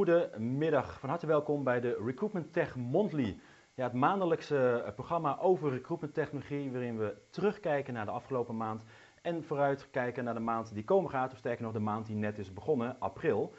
Goedemiddag, van harte welkom bij de Recruitment Tech Monthly. Ja, het maandelijkse eh, programma over recruitment technologie, waarin we terugkijken naar de afgelopen maand en vooruitkijken naar de maand die komen gaat, of sterker nog de maand die net is begonnen, april.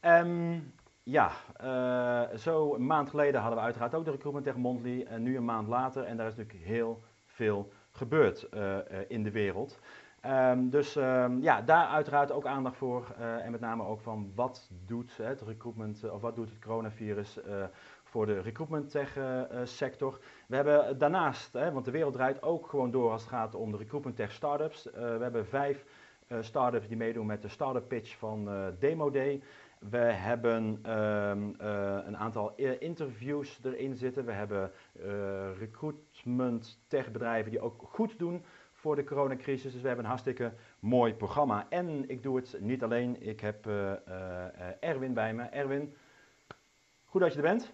Ehm, ja, uh, zo een maand geleden hadden we uiteraard ook de Recruitment Tech Monthly en nu een maand later en daar is natuurlijk heel veel gebeurd uh, in de wereld. Um, dus um, ja, daar uiteraard ook aandacht voor. Uh, en met name ook van wat doet het recruitment, uh, of wat doet het coronavirus uh, voor de recruitment tech sector. We hebben daarnaast, hè, want de wereld draait ook gewoon door als het gaat om de recruitment tech startups. we hebben vijf startups die meedoen met de startup pitch van Demo Day. We hebben um, een aantal interviews erin zitten. We hebben recruitment tech bedrijven die ook goed doen voor de coronacrisis. Dus we hebben een hartstikke mooi programma. En ik doe het niet alleen, ik heb uh, uh, Erwin bij me. Erwin, goed dat je er bent.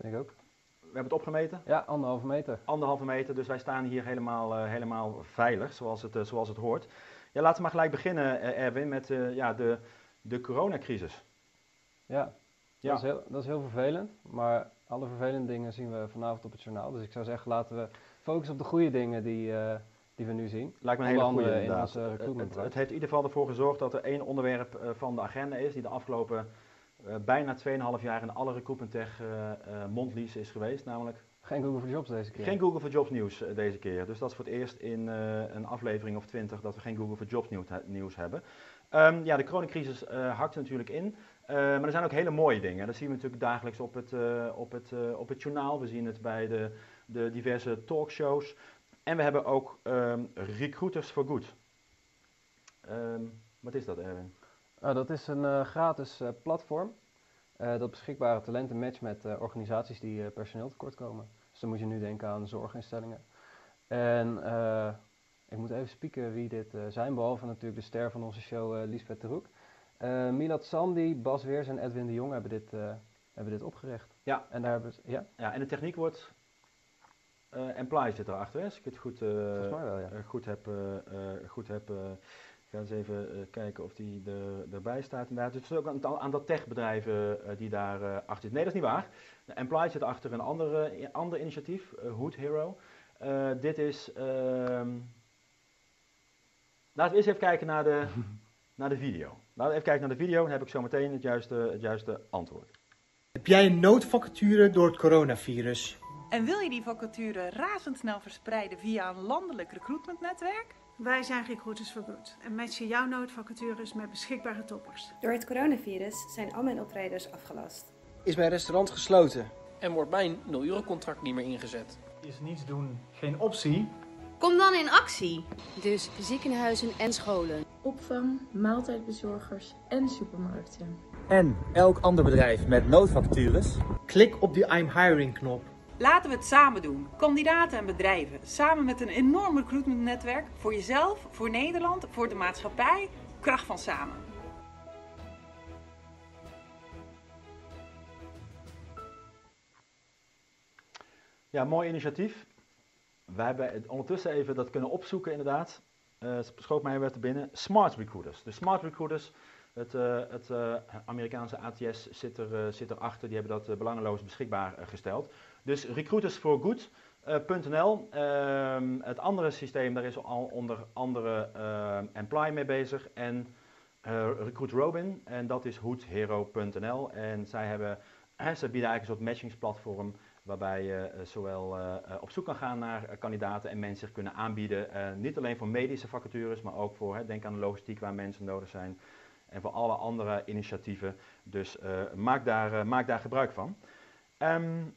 Vind ik ook. We hebben het opgemeten. Ja, anderhalve meter. Anderhalve meter, dus wij staan hier helemaal, uh, helemaal veilig, zoals het, zoals het hoort. Ja, laten we maar gelijk beginnen, Erwin, met ja, de, de coronacrisis. Ja, ja. Dat, is heel, dat is heel vervelend, maar alle vervelende dingen zien we vanavond op het journaal. Dus ik zou zeggen, laten we focussen op de goede dingen die, die we nu zien. Lijkt me een hele goede in onze recruitment. Het, het, heeft in ieder geval ervoor gezorgd dat er één onderwerp uh, van de agenda is die de afgelopen uh, bijna 2,5 jaar in alle recruitment tech uh, mondlies is geweest, namelijk... Geen Google for Jobs deze keer. Geen Google for Jobs nieuws deze keer. Dus dat is voor het eerst in een aflevering of 20 dat we geen Google for Jobs nieuws, nieuws hebben. Um, ja, de coronacrisis hakt natuurlijk in. maar er zijn ook hele mooie dingen. Dat zien we natuurlijk dagelijks op het, op het, op het journaal. We zien het bij de, de diverse talkshows. En we hebben ook um, Recruiters for Good. Um, wat is dat, Erwin? Uh, dat is een uh, gratis uh, platform dat beschikbare talenten matcht met organisaties die personeel tekort komen. Dus dan moet je nu denken aan zorginstellingen. En ik moet even spieken wie dit zijn, behalve natuurlijk de ster van onze show, Lisbeth de Roek. Milad Sandy, Bas Weers en Edwin de Jong hebben dit, hebben dit opgericht. Ja. En, daar hebben ze, ja. ja, en de techniek wordt uh, Employ zit erachter, hè? als ik het goed, uh, wel, ja. goed heb. Uh, goed heb ik ga eens even kijken of die er, erbij staat. Inderdaad. Het is ook een aantal techbedrijven die daar achter zitten. Nee, dat is niet waar. Employ zit achter een andere, ander initiatief, Hood Hero. dit is. Ehm, laten we eerst even kijken naar de, naar de video. Laten we even kijken naar de video, dan heb ik zo meteen het juiste, het juiste antwoord. Heb jij een noodvacature door het coronavirus? En wil je die vacature razendsnel verspreiden via een landelijk recruitmentnetwerk? Wij zijn Recruiters for Good en matchen jouw noodvacatures met beschikbare toppers. Door het coronavirus zijn al mijn optredens afgelast. Is mijn restaurant gesloten? En wordt mijn 0 euro contract niet meer ingezet? Is niets doen geen optie? Kom dan in actie. Dus ziekenhuizen en scholen. Opvang, maaltijdbezorgers en supermarkten. En elk ander bedrijf met noodvacatures? Klik op die I'm hiring knop. Laten we het samen doen. Kandidaten en bedrijven. Samen met een enorm recruitmentnetwerk. Voor jezelf, voor Nederland, voor de maatschappij. Kracht van samen. Ja, mooi initiatief. We hebben ondertussen even dat kunnen opzoeken inderdaad. Uh, schoot mij weer te binnen. Smart Recruiters. De Smart Recruiters, het, uh, het uh, Amerikaanse ATS zit, er, zit erachter. Die hebben dat belangeloos beschikbaar gesteld. Dus recruitersforgood.nl. Uh, um, het andere systeem, daar is al onder andere uh, Employ mee bezig. En uh, Recruit Robin, en dat is hoedhero.nl. En zij hebben, bieden eigenlijk een soort matchingsplatform waarbij je zowel op zoek kan gaan naar kandidaten en mensen zich kunnen aanbieden. niet alleen voor medische vacatures, maar ook voor, denk aan de logistiek waar mensen nodig zijn. En voor alle andere initiatieven. Dus maak, daar, maak daar gebruik van. Um,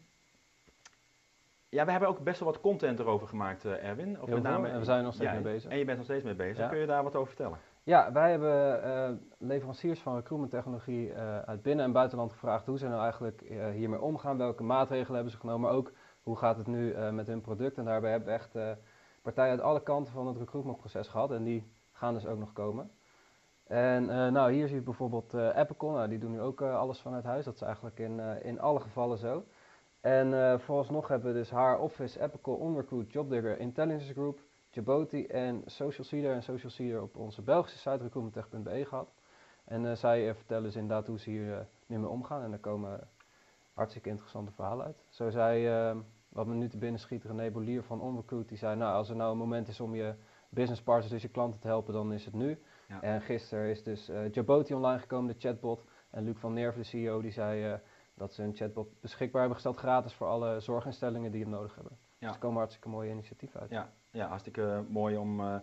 ja, we hebben ook best wel wat content erover gemaakt, uh, Erwin. Of met name, en we zijn er nog steeds ja, mee bezig. En je bent nog steeds mee bezig. Ja. Kun je daar wat over vertellen? Ja, wij hebben uh, leveranciers van recruitment technologie uh, uit binnen- en buitenland gevraagd hoe ze nou eigenlijk hiermee omgaan. Welke maatregelen hebben ze genomen, maar ook hoe gaat het nu met hun product. En daarbij hebben we echt partijen uit alle kanten van het recruitmentproces gehad. En die gaan dus ook nog komen. En nou, hier zie je bijvoorbeeld Epicon. Nou, die doen nu ook alles vanuit huis. Dat is eigenlijk in, in alle gevallen zo. En uh, vooralsnog hebben we dus haar Office, Epical, OnRecruit, JobDigger, Intelligence Group, Jaboti en Social Seeder en Social Seeder op onze Belgische site recruitmenttech.be gehad. En zij vertellen ze inderdaad hoe ze hier nu mee omgaan. En daar komen hartstikke interessante verhalen uit. Zo zei, wat me nu te binnen schiet, René Bolier van OnRecruit, die zei, nou als er nou een moment is om je business partners, dus je klanten te helpen, dan is het nu. Ja. En gisteren is dus Jaboti online gekomen, de chatbot. En Luc van Nerven, de CEO, die zei dat ze een chatbot beschikbaar hebben gesteld gratis voor alle zorginstellingen die het nodig hebben. Ja. Dus er komen hartstikke mooie initiatieven uit. Ja, ja hartstikke mooi om uh,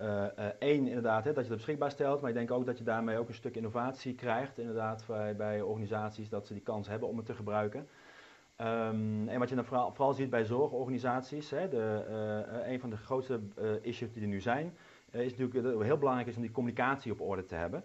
uh, één inderdaad hè, dat je het beschikbaar stelt, maar ik denk ook dat je daarmee ook een stuk innovatie krijgt inderdaad bij, bij organisaties dat ze die kans hebben om het te gebruiken. Um, en wat je dan vooral, vooral ziet bij zorgorganisaties, hè, de, uh, een van de grootste issues die er nu zijn, is natuurlijk dat het heel belangrijk is om die communicatie op orde te hebben.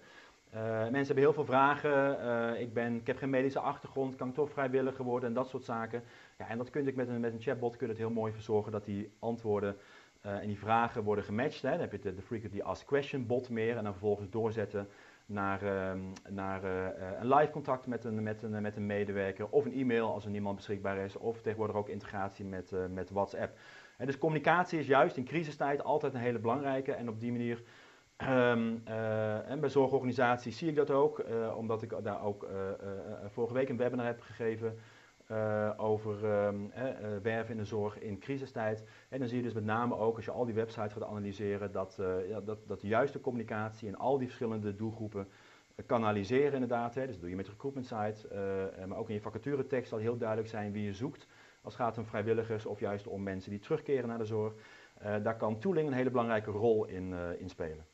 Uh, mensen hebben heel veel vragen. Uh, ik, ben, ik heb geen medische achtergrond, kan ik toch vrijwilliger worden en dat soort zaken. Ja, en dat kun je met een, met een chatbot kun het heel mooi verzorgen dat die antwoorden uh, en die vragen worden gematcht. Hè. Dan heb je de, de Frequently Asked Question bot meer en dan vervolgens doorzetten naar, ehm, naar een live contact met een, met, een, met een medewerker of een e-mail als er niemand beschikbaar is of tegenwoordig ook integratie met, met WhatsApp. Dus communicatie is juist in crisistijd altijd een hele belangrijke en op die manier Um, uh, en bij zorgorganisaties zie ik dat ook, uh, omdat ik daar ook uh, vorige week een webinar heb gegeven over um, werven in de zorg in crisistijd. En dan zie je dus met name ook, als je al die websites gaat analyseren, dat, ja, dat, dat de juiste communicatie in al die verschillende doelgroepen kanaliseren inderdaad. Hè. Dus dat doe je met recruitment site, maar ook in je vacaturetekst zal heel duidelijk zijn wie je zoekt. Als het gaat om vrijwilligers of juist om mensen die terugkeren naar de zorg. daar kan tooling een hele belangrijke rol in, in spelen.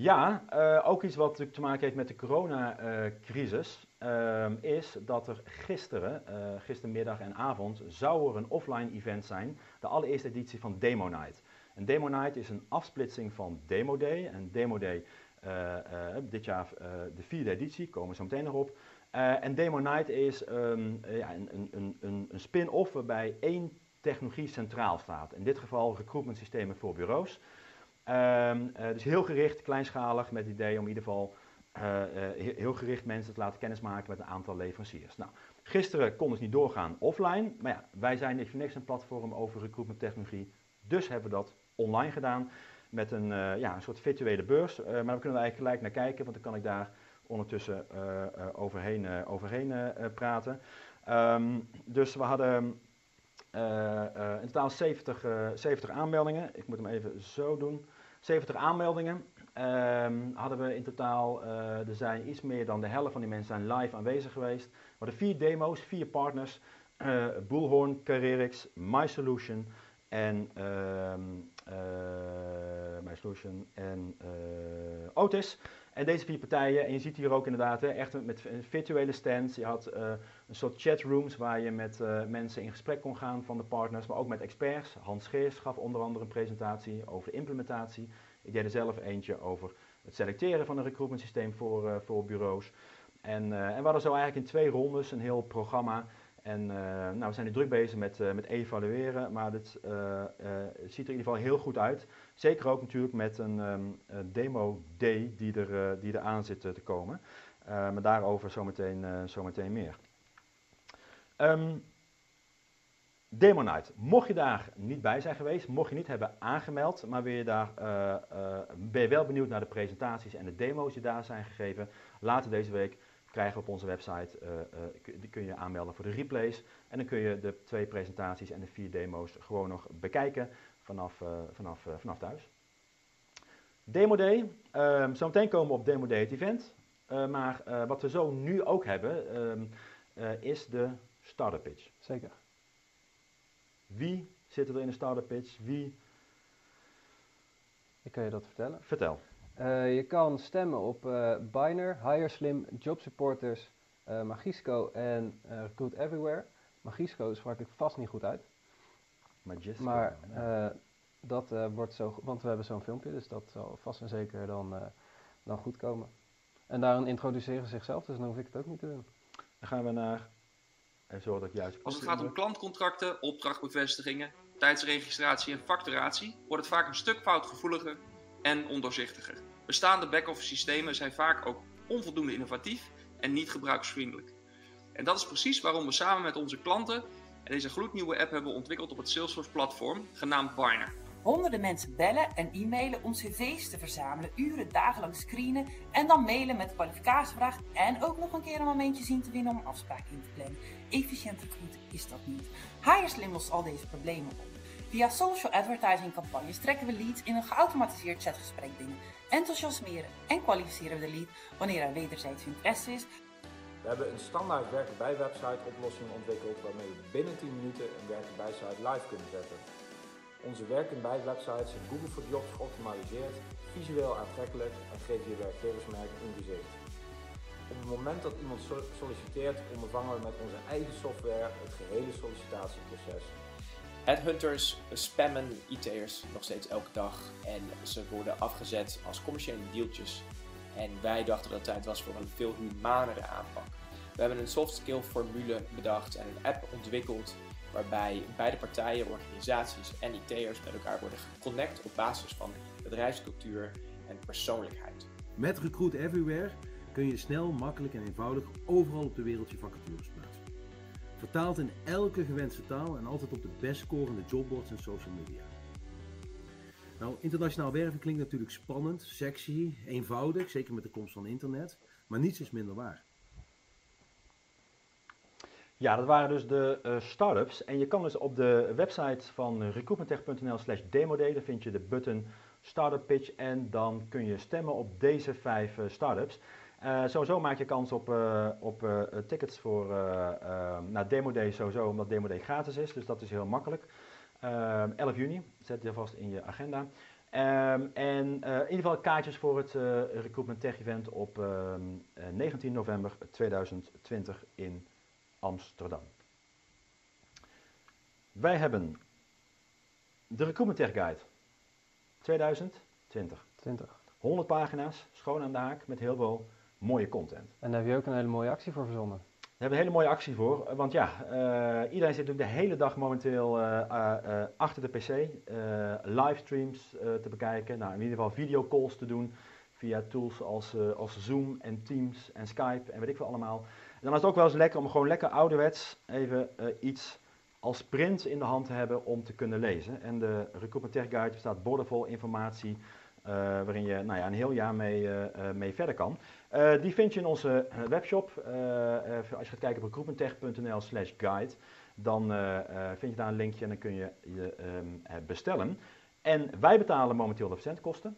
Ja, uh, ook iets wat natuurlijk te maken heeft met de coronacrisis, uh, is dat er gisteren, uh, gistermiddag en avond, zou er een offline event zijn, de allereerste editie van Demo Night. En Demo Night is een afsplitsing van Demo Day. En Demo Day, dit jaar de vierde editie, komen we zo meteen nog op. en Demo Night is um, ja, een, een, een, een spin-off waarbij één technologie centraal staat. In dit geval recruitment systemen voor bureaus. Um, uh, dus heel gericht, kleinschalig, met het idee om in ieder geval uh, uh, heel gericht mensen te laten kennismaken met een aantal leveranciers. Nou, gisteren kon het niet doorgaan offline, maar ja, wij zijn niet voor niks een platform over recruitment technologie, dus hebben we dat online gedaan met een, ja, een soort virtuele beurs. maar we kunnen er eigenlijk gelijk naar kijken, want dan kan ik daar ondertussen overheen, overheen praten. Um, dus we hadden in totaal 70, 70 aanmeldingen. Ik moet hem even zo doen. 70 aanmeldingen um, hadden we in totaal. Uh, er zijn iets meer dan de helft van die mensen zijn live aanwezig geweest. We hadden vier demo's, vier partners. Uh, Bullhorn, Carerix, MySolution en um, uh, MySolution en Otis. En deze vier partijen, en je ziet hier ook inderdaad hè, echt met virtuele stands. Je had een soort chatrooms waar je met uh, mensen in gesprek kon gaan van de partners, maar ook met experts. Hans Geers gaf onder andere een presentatie over de implementatie. Ik deed er zelf eentje over het selecteren van een recruitment systeem voor, uh, voor bureaus. En, en we hadden zo eigenlijk in twee rondes een heel programma en nou, we zijn nu druk bezig met, met evalueren, maar het ziet er in ieder geval heel goed uit. Zeker ook natuurlijk met een um, demo day die er, aan zit te komen. maar daarover zometeen meer. Demo Night. Mocht je daar niet bij zijn geweest, mocht je niet hebben aangemeld, maar ben je, daar, ben je wel benieuwd naar de presentaties en de demo's die daar zijn gegeven, later deze week krijgen we op onze website. Uh, die kun je aanmelden voor de replays. En dan kun je de twee presentaties en de vier demo's gewoon nog bekijken vanaf, vanaf, vanaf thuis. Demo Day. Um, zometeen komen we op Demo Day het event. maar wat we zo nu ook hebben, um, is de starter pitch. Zeker. Wie zit er in de starter pitch? Wie... Ik kan je dat vertellen. Vertel. Uh, je kan stemmen op uh, Biner, HireSlim, Job Supporters, uh, Magisco en Recruit Everywhere. Magisco sprak ik vast niet goed uit. Magisco, maar dat wordt zo, want we hebben zo'n filmpje, dus dat zal vast en zeker dan, dan goed komen. En daarin introduceren ze zichzelf, dus dan hoef ik het ook niet te doen. Dan gaan we naar, en zorg dat juist... Als het gaat om klantcontracten, opdrachtbevestigingen, tijdsregistratie en facturatie, wordt het vaak een stuk foutgevoeliger en ondoorzichtiger. Bestaande back-office systemen zijn vaak ook onvoldoende innovatief en niet gebruiksvriendelijk. En dat is precies waarom we samen met onze klanten deze gloednieuwe app hebben ontwikkeld op het Salesforce platform, genaamd Biner. Honderden mensen bellen en e-mailen om cv's te verzamelen, uren dagenlang screenen en dan mailen met kwalificatievraag en ook nog een keer een momentje zien te winnen om een afspraak in te plannen. Efficiënt recruiten is dat niet. HireSlim lost al deze problemen op. Via social advertising campagnes trekken we leads in een geautomatiseerd chatgesprek binnen. Enthousiasmeren en kwalificeren we de lead wanneer er wederzijds interesse is. We hebben een standaard werken bij website oplossing ontwikkeld waarmee we binnen 10 minuten een werken bij site live kunnen zetten. Onze werken bij websites zijn Google voor Jobs geoptimaliseerd, visueel aantrekkelijk en geven je werkgeversmerk een gezicht. Op het moment dat iemand solliciteert ondervangen we met onze eigen software het gehele sollicitatieproces. Headhunters spammen IT'ers nog steeds elke dag en ze worden afgezet als commerciële deeltjes. En wij dachten dat het tijd was voor een veel humanere aanpak. We hebben een soft skill formule bedacht en een app ontwikkeld waarbij beide partijen, organisaties en IT'ers met elkaar worden geconnect op basis van bedrijfscultuur en persoonlijkheid. Met Recruit Everywhere kun je snel, makkelijk en eenvoudig overal op de wereld je vacatures plaatsen. Vertaald in elke gewenste taal en altijd op de best scorende jobboards en social media. Nou, internationaal werven klinkt natuurlijk spannend, sexy, eenvoudig, zeker met de komst van internet, maar niets is minder waar. Ja, dat waren dus de uh, startups. En je kan dus op de website van recruitmenttech.nl slash demoday, daar vind je de button startup pitch en dan kun je stemmen op deze vijf uh, startups. Uh, sowieso maak je kans op, op tickets voor naar Demo Day sowieso, omdat Demo Day gratis is, dus dat is heel makkelijk. 11 juni, zet je vast in je agenda. Um, en in ieder geval kaartjes voor het uh, Recruitment Tech Event op uh, 19 november 2020 in Amsterdam. Wij hebben de Recruitment Tech Guide 2020. 20. 100 pagina's, schoon aan de haak, met heel veel mooie content. En daar heb je ook een hele mooie actie voor verzonnen. Daar hebben we een hele mooie actie voor, want ja, uh, iedereen zit natuurlijk de hele dag momenteel uh, uh, achter de pc, livestreams te bekijken, nou, in ieder geval videocalls te doen via tools als, als Zoom en Teams en Skype en weet ik veel allemaal. Dan is het ook wel eens lekker om gewoon lekker ouderwets even iets als print in de hand te hebben om te kunnen lezen. En de Recruitment Tech Guide bestaat bordenvol informatie uh, waarin je nou ja, een heel jaar mee, uh, mee verder kan. Die vind je in onze webshop. als je gaat kijken op recruitmenttech.nl slash guide, dan vind je daar een linkje en dan kun je je um, bestellen. En wij betalen momenteel de verzendkosten.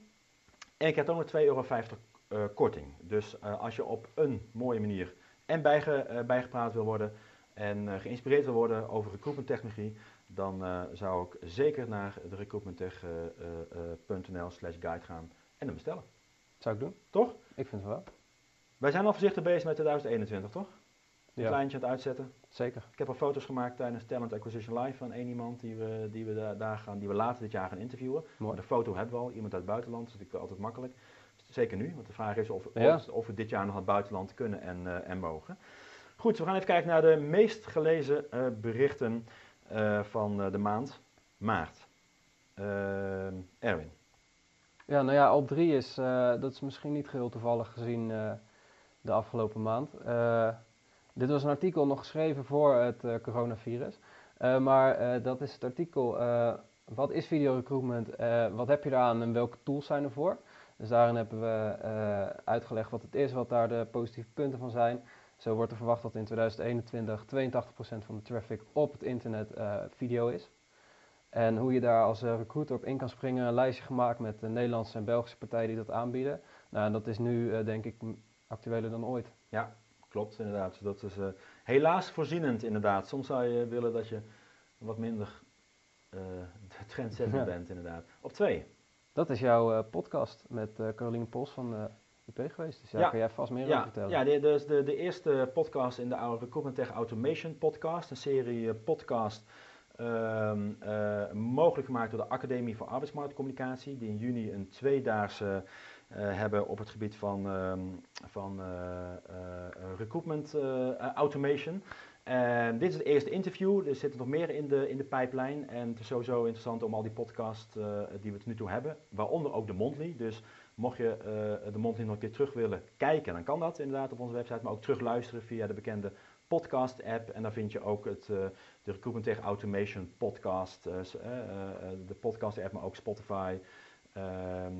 En ik heb ook nog 2,50 euro korting. Dus als je op een mooie manier en bijge, bijgepraat wil worden en geïnspireerd wil worden over recruitment technologie, dan uh, zou ik zeker naar de recruitmenttech.nl slash guide gaan en hem bestellen. Zou ik doen. Toch? Ik vind het wel. Wij zijn al voorzichtig bezig met 2021, toch? Een ja. kleintje aan het uitzetten. Zeker. Ik heb al foto's gemaakt tijdens Talent Acquisition Live van één iemand die we, die we daar, daar gaan, die we later dit jaar gaan interviewen. Mooi. De foto hebben we al, iemand uit het buitenland, dat is natuurlijk altijd makkelijk. Zeker nu, want de vraag is of, Ja. of, we dit jaar nog naar het buitenland kunnen en, uh, en mogen. Goed, we gaan even kijken naar de meest gelezen uh, berichten uh, van de maand maart. Erwin. Ja, nou ja, op 3 is, dat is misschien niet geheel toevallig gezien de afgelopen maand. dit was een artikel nog geschreven voor het coronavirus. maar dat is het artikel, wat is video recruitment, wat heb je eraan en welke tools zijn ervoor? Dus daarin hebben we uitgelegd wat het is, wat daar de positieve punten van zijn. Zo wordt er verwacht dat in 2021 82% van de traffic op het internet uh, video is. En hoe je daar als uh, recruiter op in kan springen, een lijstje gemaakt met de Nederlandse en Belgische partijen die dat aanbieden. Nou, en dat is nu uh, denk ik actueler dan ooit. Ja, klopt inderdaad. Dat is helaas voorzienend inderdaad. Soms zou je willen dat je wat minder de trendsetter ja. bent inderdaad. Op twee. Dat is jouw podcast met Caroline Pols van UP geweest. Dus daar ja, kun jij vast meer ja, over vertellen. Ja, de, de, de, de eerste podcast in de oude Recruitment Tech Automation podcast. Een serie uh, podcast um, uh, mogelijk gemaakt door de Academie voor Arbeidsmarktcommunicatie. Die in juni een tweedaagse uh, hebben op het gebied van, um, van recruitment automation. En dit is het eerste interview. Er zitten nog meer in de, in de pipeline. En het is sowieso interessant om al die podcasts die we tot nu toe hebben. Waaronder ook de Mondly. Dus Mocht je uh, de Mondly nog een keer terug willen kijken, dan kan dat inderdaad op onze website, maar ook terugluisteren via de bekende podcast app. En daar vind je ook het, uh, de Recruitment Tech Automation podcast. de podcast app, maar ook Spotify, ehm,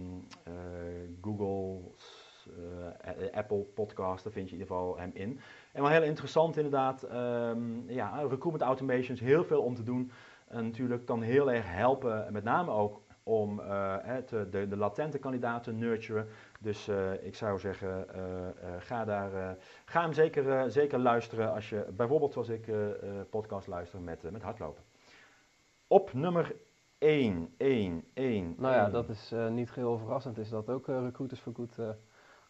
Google, Apple podcast. Daar vind je in ieder geval hem in. En wel heel interessant inderdaad. Um, ja, recruitment automation is heel veel om te doen. En natuurlijk kan heel erg helpen, met name ook om uh, de, de, latente kandidaten te nurturen. Dus uh, ik zou zeggen, uh, ga, daar, ga hem zeker, zeker luisteren als je bijvoorbeeld zoals ik podcast luister met, met hardlopen. Op nummer 1, 1, 1. Nou ja, dat is niet geheel verrassend. Is dat ook Recruiters for Good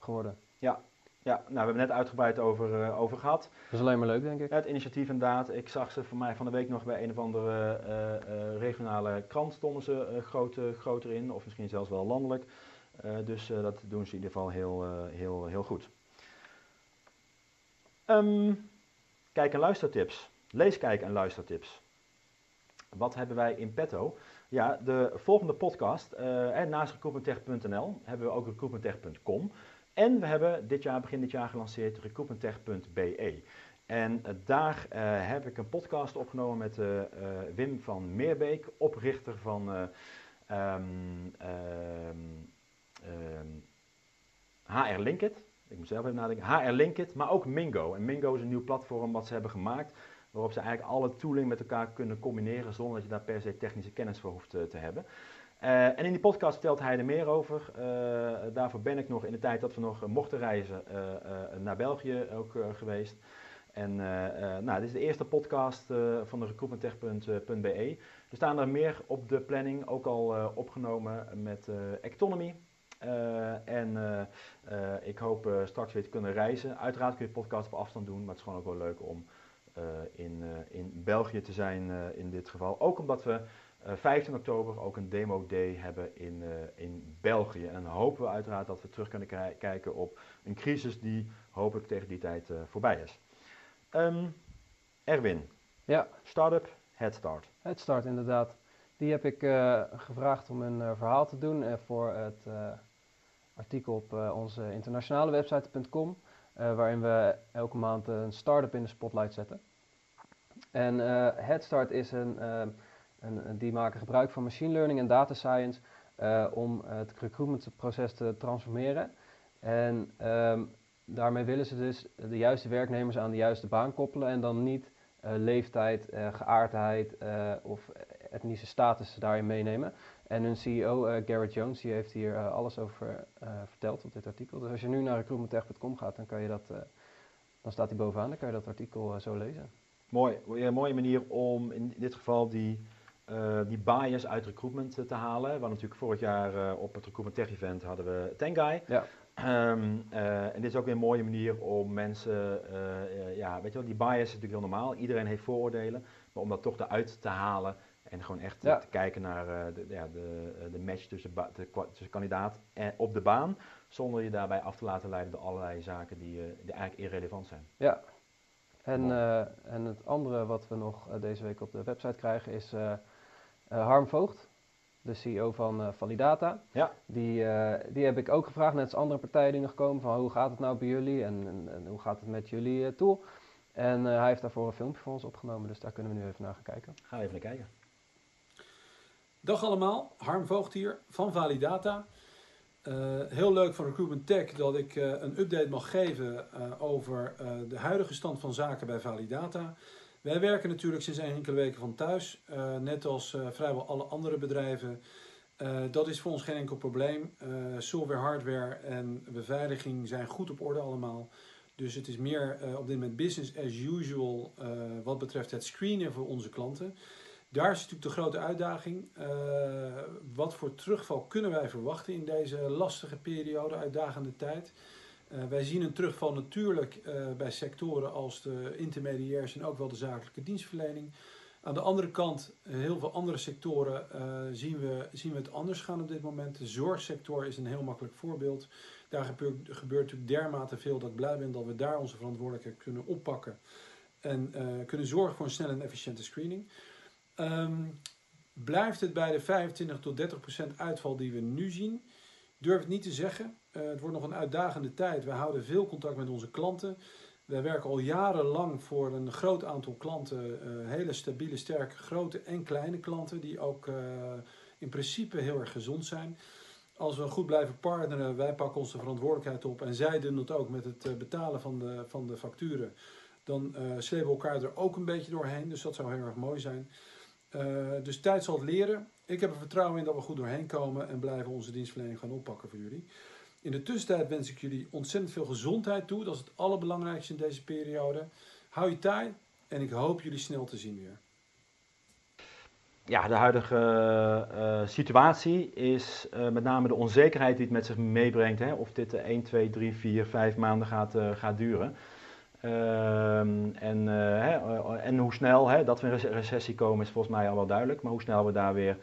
geworden? Ja, ja, nou, we hebben net uitgebreid over, uh, over gehad. Dat is alleen maar leuk, denk ik. Het initiatief inderdaad. Ik zag ze voor mij van de week nog bij een of andere uh, uh, regionale krant stonden ze groot, groter in. Of misschien zelfs wel landelijk. dus dat doen ze in ieder geval heel, heel, heel goed. Um, kijk- en luistertips. Lees, kijk- en luistertips. Wat hebben wij in petto? Ja, de volgende podcast, naast recruitmenttech.nl, hebben we ook recruitmenttech.com. En we hebben dit jaar, begin dit jaar gelanceerd recruitmenttech.be. En uh, daar uh, heb ik een podcast opgenomen met uh, Wim van Meerbeek, oprichter van um, um, um, HR Linkit. Ik moet zelf even nadenken. HR Linkit, maar ook Mingo. En Mingo is een nieuw platform wat ze hebben gemaakt, waarop ze eigenlijk alle tooling met elkaar kunnen combineren zonder dat je daar per se technische kennis voor hoeft te hebben. Uh, en in die podcast vertelt hij er meer over. Uh, daarvoor ben ik nog in de tijd dat we nog mochten reizen naar België ook geweest. En nou, dit is de eerste podcast van de recruitmenttech.be. Er staan er meer op de planning, ook al opgenomen met Ectonomy. en ik hoop straks weer te kunnen reizen. Uiteraard kun je podcast op afstand doen, maar het is gewoon ook wel leuk om in, in België te zijn in dit geval. Ook omdat we uh, eh, 15 oktober ook een demo day hebben in, uh, in België. En dan hopen we uiteraard dat we terug kunnen kijken op een crisis die hopelijk tegen die tijd uh, voorbij is. Um, Erwin, ja. Startup Headstart. Headstart, inderdaad. Die heb ik gevraagd om een verhaal te doen voor het artikel op onze internationale website.com. waarin we elke maand een start-up in de spotlight zetten. En Headstart is een en, die maken gebruik van machine learning en data science uh, om het recruitmentproces te transformeren. En um, daarmee willen ze dus de juiste werknemers aan de juiste baan koppelen en dan niet leeftijd, geaardheid of etnische status daarin meenemen. En hun CEO Garrett Jones die heeft hier alles over verteld op dit artikel. Dus als je nu naar recruitmenttech.com gaat, dan kan je dat, dan staat hij bovenaan, dan kan je dat artikel zo lezen. Mooi, een mooie manier om in dit geval die uh, die bias uit recruitment te halen. Want natuurlijk vorig jaar uh, op het Recruitment Tech Event hadden we Tengai. Ja. Um, uh, en dit is ook weer een mooie manier om mensen, ja, weet je wel, die bias is natuurlijk heel normaal. Iedereen heeft vooroordelen, maar om dat toch eruit te halen en gewoon echt ja. te kijken naar de, ja, de, de match tussen, de, tussen kandidaat en op de baan, zonder je daarbij af te laten leiden door allerlei zaken die, die eigenlijk irrelevant zijn. Ja, en, en het andere wat we nog deze week op de website krijgen is Harm Voogd, de CEO van Validata. Ja. Die, die heb ik ook gevraagd, net als andere partijen die nog komen, van hoe gaat het nou bij jullie en, en, en hoe gaat het met jullie tool. En hij heeft daarvoor een filmpje voor ons opgenomen, dus daar kunnen we nu even naar gaan kijken. Ga even naar kijken. Dag allemaal, Harm Voogd hier van Validata. Uh, heel leuk van Recruitment Tech dat ik uh, een update mag geven uh, over de huidige stand van zaken bij Validata. Wij werken natuurlijk sinds enkele weken van thuis, net als vrijwel alle andere bedrijven. dat is voor ons geen enkel probleem. software, hardware en beveiliging zijn goed op orde allemaal. Dus het is meer op dit moment business as usual wat betreft het screenen voor onze klanten. Daar is natuurlijk de grote uitdaging. Wat voor terugval kunnen wij verwachten in deze lastige periode, uitdagende tijd? Uh, wij zien een terugval natuurlijk uh, bij sectoren als de intermediairs en ook wel de zakelijke dienstverlening. Aan de andere kant, heel veel andere sectoren zien, we, zien we het anders gaan op dit moment. De zorgsector is een heel makkelijk voorbeeld. Daar gebeurt, gebeurt natuurlijk dermate veel dat ik blij ben dat we daar onze verantwoordelijkheid kunnen oppakken. En kunnen zorgen voor een snelle en efficiënte screening. Um, blijft het bij de 25 tot 30 procent uitval die we nu zien? Durf het niet te zeggen. Uh, het wordt nog een uitdagende tijd. We houden veel contact met onze klanten. Wij werken al jarenlang voor een groot aantal klanten, eh, hele stabiele, sterke, grote en kleine klanten, die ook eh, in principe heel erg gezond zijn. Als we goed blijven partneren, wij pakken onze verantwoordelijkheid op en zij doen het ook met het eh, betalen van de, van de facturen, dan slepen we elkaar er ook een beetje doorheen. Dus dat zou heel erg mooi zijn. dus tijd zal het leren. Ik heb er vertrouwen in dat we goed doorheen komen en blijven onze dienstverlening gaan oppakken voor jullie. In de tussentijd wens ik jullie ontzettend veel gezondheid toe. Dat is het allerbelangrijkste in deze periode. Hou je taai en ik hoop jullie snel te zien weer. Ja, de huidige uh, situatie is uh, met name de onzekerheid die het met zich meebrengt. Hè, of dit 1, 2, 3, 4, 5 maanden gaat, uh, gaat duren. Ehm, en, hè, en hoe snel hè, dat we in een recessie komen is volgens mij al wel duidelijk. Maar hoe snel we daar weer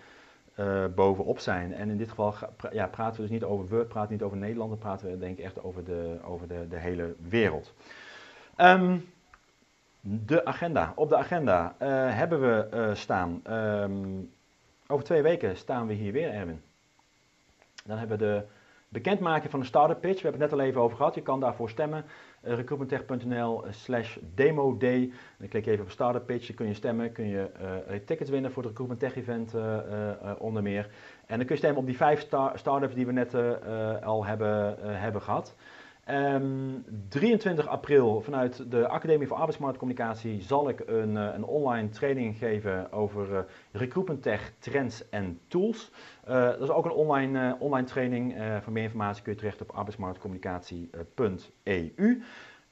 uh, bovenop zijn. En in dit geval ja, praten we dus niet over we, praten niet over Nederland, dan praten we denk ik echt over de, over de, de hele wereld. Um, de agenda. Op de agenda uh, hebben we uh, staan, um, over twee weken staan we hier weer, Erwin. Dan hebben we de bekendmaking van de startup pitch. We hebben het net al even over gehad. Je kan daarvoor stemmen. Uh, recruitmenttech.nl slash demo day. Dan klik je even op startup pitch. Dan kun je stemmen. Kun je uh, tickets winnen voor het Recruitment Tech event onder meer. En dan kun je stemmen op die vijf star startups die we net al hebben, hebben gehad. Um, 23 april vanuit de Academie voor Arbeidsmarktcommunicatie zal ik een, een online training geven over recruitment tech, trends en tools. Uh, dat is ook een online, uh, online training. voor meer informatie kun je terecht op arbeidsmarktcommunicatie.eu.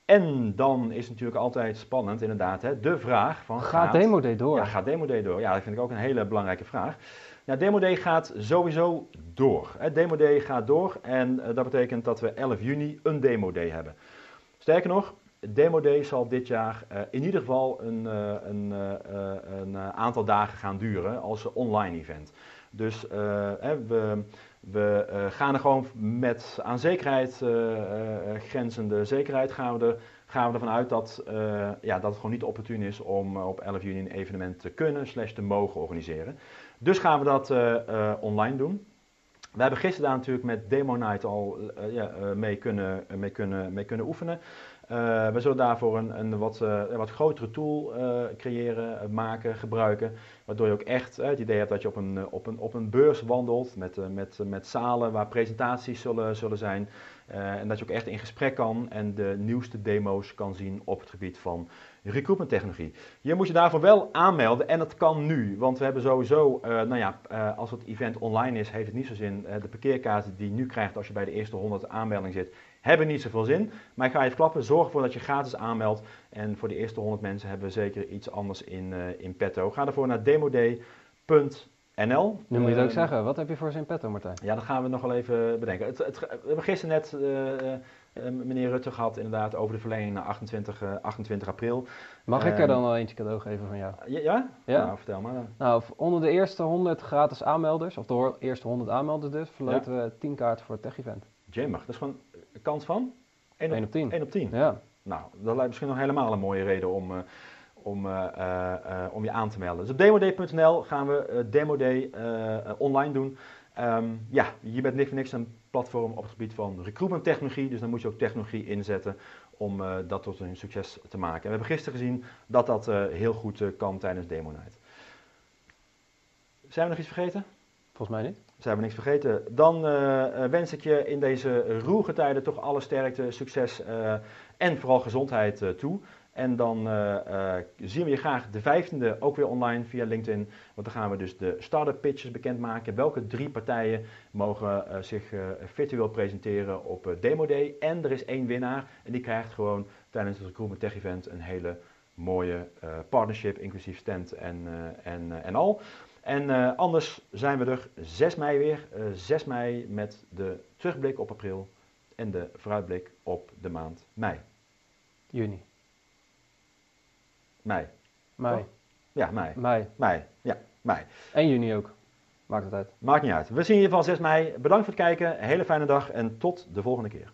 En dan is het natuurlijk altijd spannend, inderdaad, hè, de vraag van... Gaat, gaat Demo Day door? Ja, gaat Demo Day door? Ja, dat vind ik ook een hele belangrijke vraag. Nou, Demo Day gaat sowieso door. Demo Day gaat door en uh, dat betekent dat we 11 juni een Demo Day hebben. Sterker nog, Demo Day zal dit jaar uh, in ieder geval een, uh, een, een aantal dagen gaan duren als online event. Dus we, we gaan er gewoon met aan zekerheid grenzende zekerheid gaan we er gaan we ervan uit dat, ja, dat het gewoon niet opportun is om op 11 juni een evenement te kunnen slash te mogen organiseren. Dus gaan we dat online doen. We hebben gisteren daar natuurlijk met Demo Night al ja, mee, kunnen, mee, kunnen, mee kunnen oefenen. we zullen daarvoor een, een wat, wat grotere tool creëren, maken, gebruiken. Waardoor je ook echt het idee hebt dat je op een, op een, op een beurs wandelt met, met, met zalen waar presentaties zullen, zullen zijn. En dat je ook echt in gesprek kan en de nieuwste demo's kan zien op het gebied van recruitment technologie. Je moet je daarvoor wel aanmelden en dat kan nu. Want we hebben sowieso, uh, nou ja, uh, als het event online is, heeft het niet zo zin. de parkeerkaarten die je nu krijgt als je bij de eerste 100 aanmelding zit, hebben niet zoveel zin. Maar ik ga even klappen, zorg ervoor dat je gratis aanmeldt. En voor de eerste 100 mensen hebben we zeker iets anders in, in petto. Ga ervoor naar demoday.nl NL. Nu moet je het ook zeggen, wat heb je voor zijn petto, Martijn? Ja, dat gaan we nog wel even bedenken. Het, het, we hebben gisteren net uh, meneer Rutte gehad, inderdaad, over de verlenging naar 28, uh, 28 april. Mag ik er dan al eentje cadeau geven van jou? Ja? ja? ja? Nou, vertel maar. Dan. Nou, onder de eerste 100 gratis aanmelders, of de eerste 100 aanmelders dus, verloten ja? we 10 kaarten voor het tech-event. Jimmer, dat is gewoon een kans van? 1 op, 1 op 10. 1 op 10? Ja. Nou, dat lijkt misschien nog helemaal een mooie reden om om, uh, uh, om je aan te melden. Dus op demoday.nl gaan we Demo Day online doen. Um, ja, je bent niks voor niks een platform op het gebied van recruitment technologie, dus dan moet je ook technologie inzetten om dat tot een succes te maken. En we hebben gisteren gezien dat dat heel goed kan tijdens Demo Night. Zijn we nog iets vergeten? Volgens mij niet. Zijn we niks vergeten? Dan wens ik je in deze roerige tijden toch alle sterkte, succes en vooral gezondheid toe. En dan uh, uh, zien we je graag de 15e ook weer online via LinkedIn. Want dan gaan we dus de startup pitches bekendmaken. Welke drie partijen mogen uh, zich virtueel presenteren op Demo Day. En er is één winnaar en die krijgt gewoon tijdens het Recruitment Tech Event een hele mooie partnership, inclusief stand en, en, en al. En anders zijn we er 6 mei weer. 6 mei met de terugblik op april en de vooruitblik op de maand mei. Juni. Mei. Mei. Ja, mei. Mei. Mei, ja, mei. En juni ook. Maakt het uit. Maakt niet uit. We zien je van 6 mei. Bedankt voor het kijken. Een hele fijne dag en tot de volgende keer.